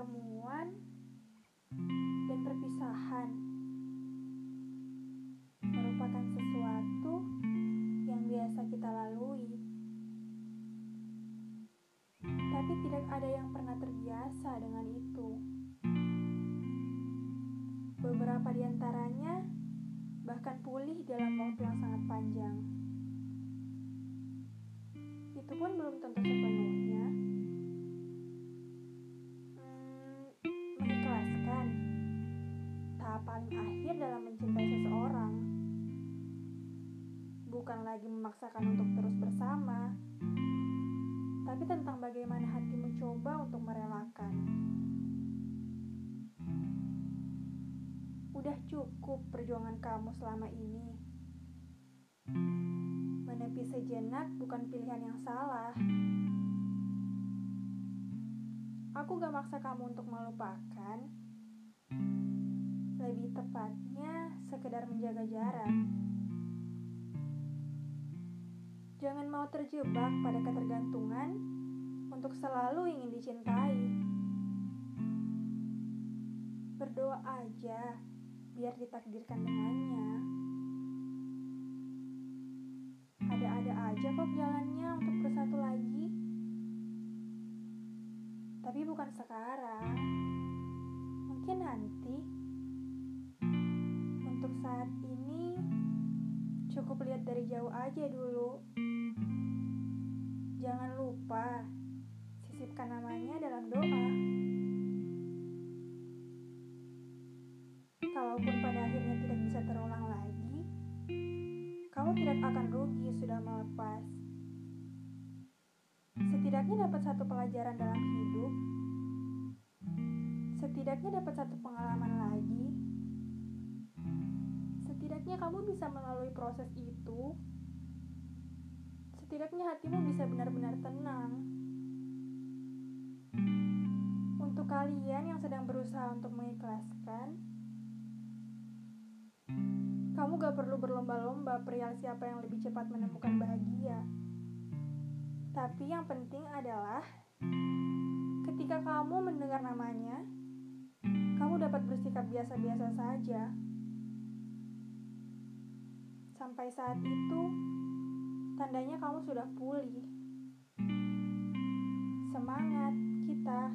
pertemuan dan perpisahan merupakan sesuatu yang biasa kita lalui, tapi tidak ada yang pernah terbiasa dengan itu. Beberapa di antaranya bahkan pulih dalam waktu yang sangat panjang. Itu pun belum tentu sepenuhnya. Paling akhir dalam mencintai seseorang. Bukan lagi memaksakan untuk terus bersama, tapi tentang bagaimana hati mencoba untuk merelakan. Udah cukup perjuangan kamu selama ini. Menepi sejenak bukan pilihan yang salah. Aku gak maksa kamu untuk melupakan. Lebih tepatnya, sekedar menjaga jarak. Jangan mau terjebak pada ketergantungan untuk selalu ingin dicintai. Berdoa aja biar ditakdirkan dengannya. Ada-ada aja kok jalannya untuk bersatu lagi. Tapi bukan sekarang. Mungkin nanti. Cukup lihat dari jauh aja dulu. Jangan lupa sisipkan namanya dalam doa. Kalaupun pada akhirnya tidak bisa terulang lagi, kamu tidak akan rugi sudah melepas. Setidaknya dapat satu pelajaran dalam hidup. Setidaknya dapat satu pengalaman Setidaknya kamu bisa melalui proses itu setidaknya hatimu bisa benar-benar tenang. Untuk kalian yang sedang berusaha untuk mengikhlaskan, kamu gak perlu berlomba-lomba perihal siapa yang lebih cepat menemukan bahagia. Tapi yang penting adalah ketika kamu mendengar namanya, kamu dapat bersikap biasa-biasa saja. Sampai saat itu, tandanya kamu sudah pulih. Semangat kita!